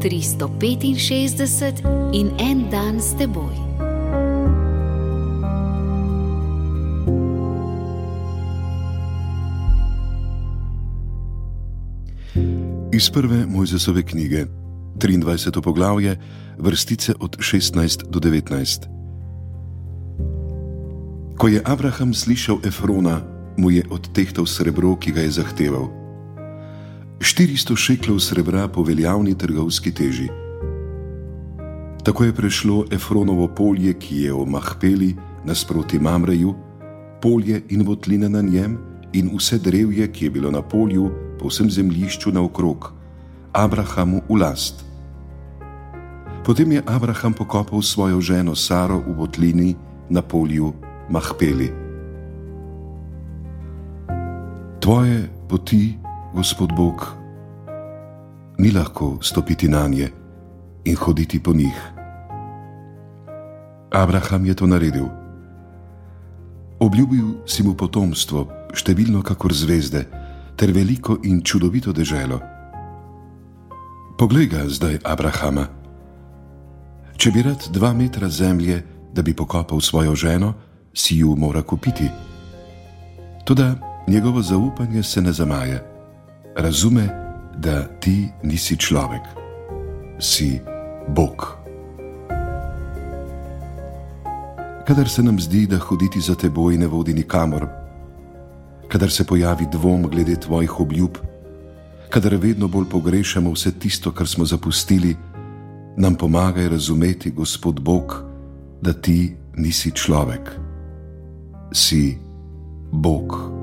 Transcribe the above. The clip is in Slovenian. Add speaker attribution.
Speaker 1: 365 in en dan s teboj.
Speaker 2: Iz prve Mojzesove knjige, 23. poglavje, vrstice od 16 do 19. Ko je Abraham slišal Efrona, mu je odtehtal srebro, ki ga je zahteval. 400 šeklov srebra po veljavni trgovski teži. Tako je prešlo Efronovo polje, ki je v Mahpeli nasproti Mamreju, polje in votline na njem, in vse drevje, ki je bilo na polju, po vsem zemljišču naokrog, Abrahamu v last. Potem je Abraham pokopal svojo ženo Saro v votlini na polju Mahpeli. Tvoje poti, Gospod Bog, ni lahko stopiti na nje in hoditi po njih. Abraham je to naredil. Obljubil si mu potomstvo, številno kakor zvezde, ter veliko in čudovito deželo. Poglej ga zdaj, Abrahama. Če bi rad dva metra zemlje, da bi pokopal svojo ženo, si ju mora kupiti. Toda njegovo zaupanje se ne zamaje razume, da ti nisi človek, si Bog. Kadar se nam zdi, da hoditi za teboj ne vodi nikamor, kadar se pojavi dvom glede tvojih obljub, kadar vedno bolj pogrešamo vse tisto, kar smo zapustili, nam pomagaj razumeti, Gospod Bog, da ti nisi človek, si Bog.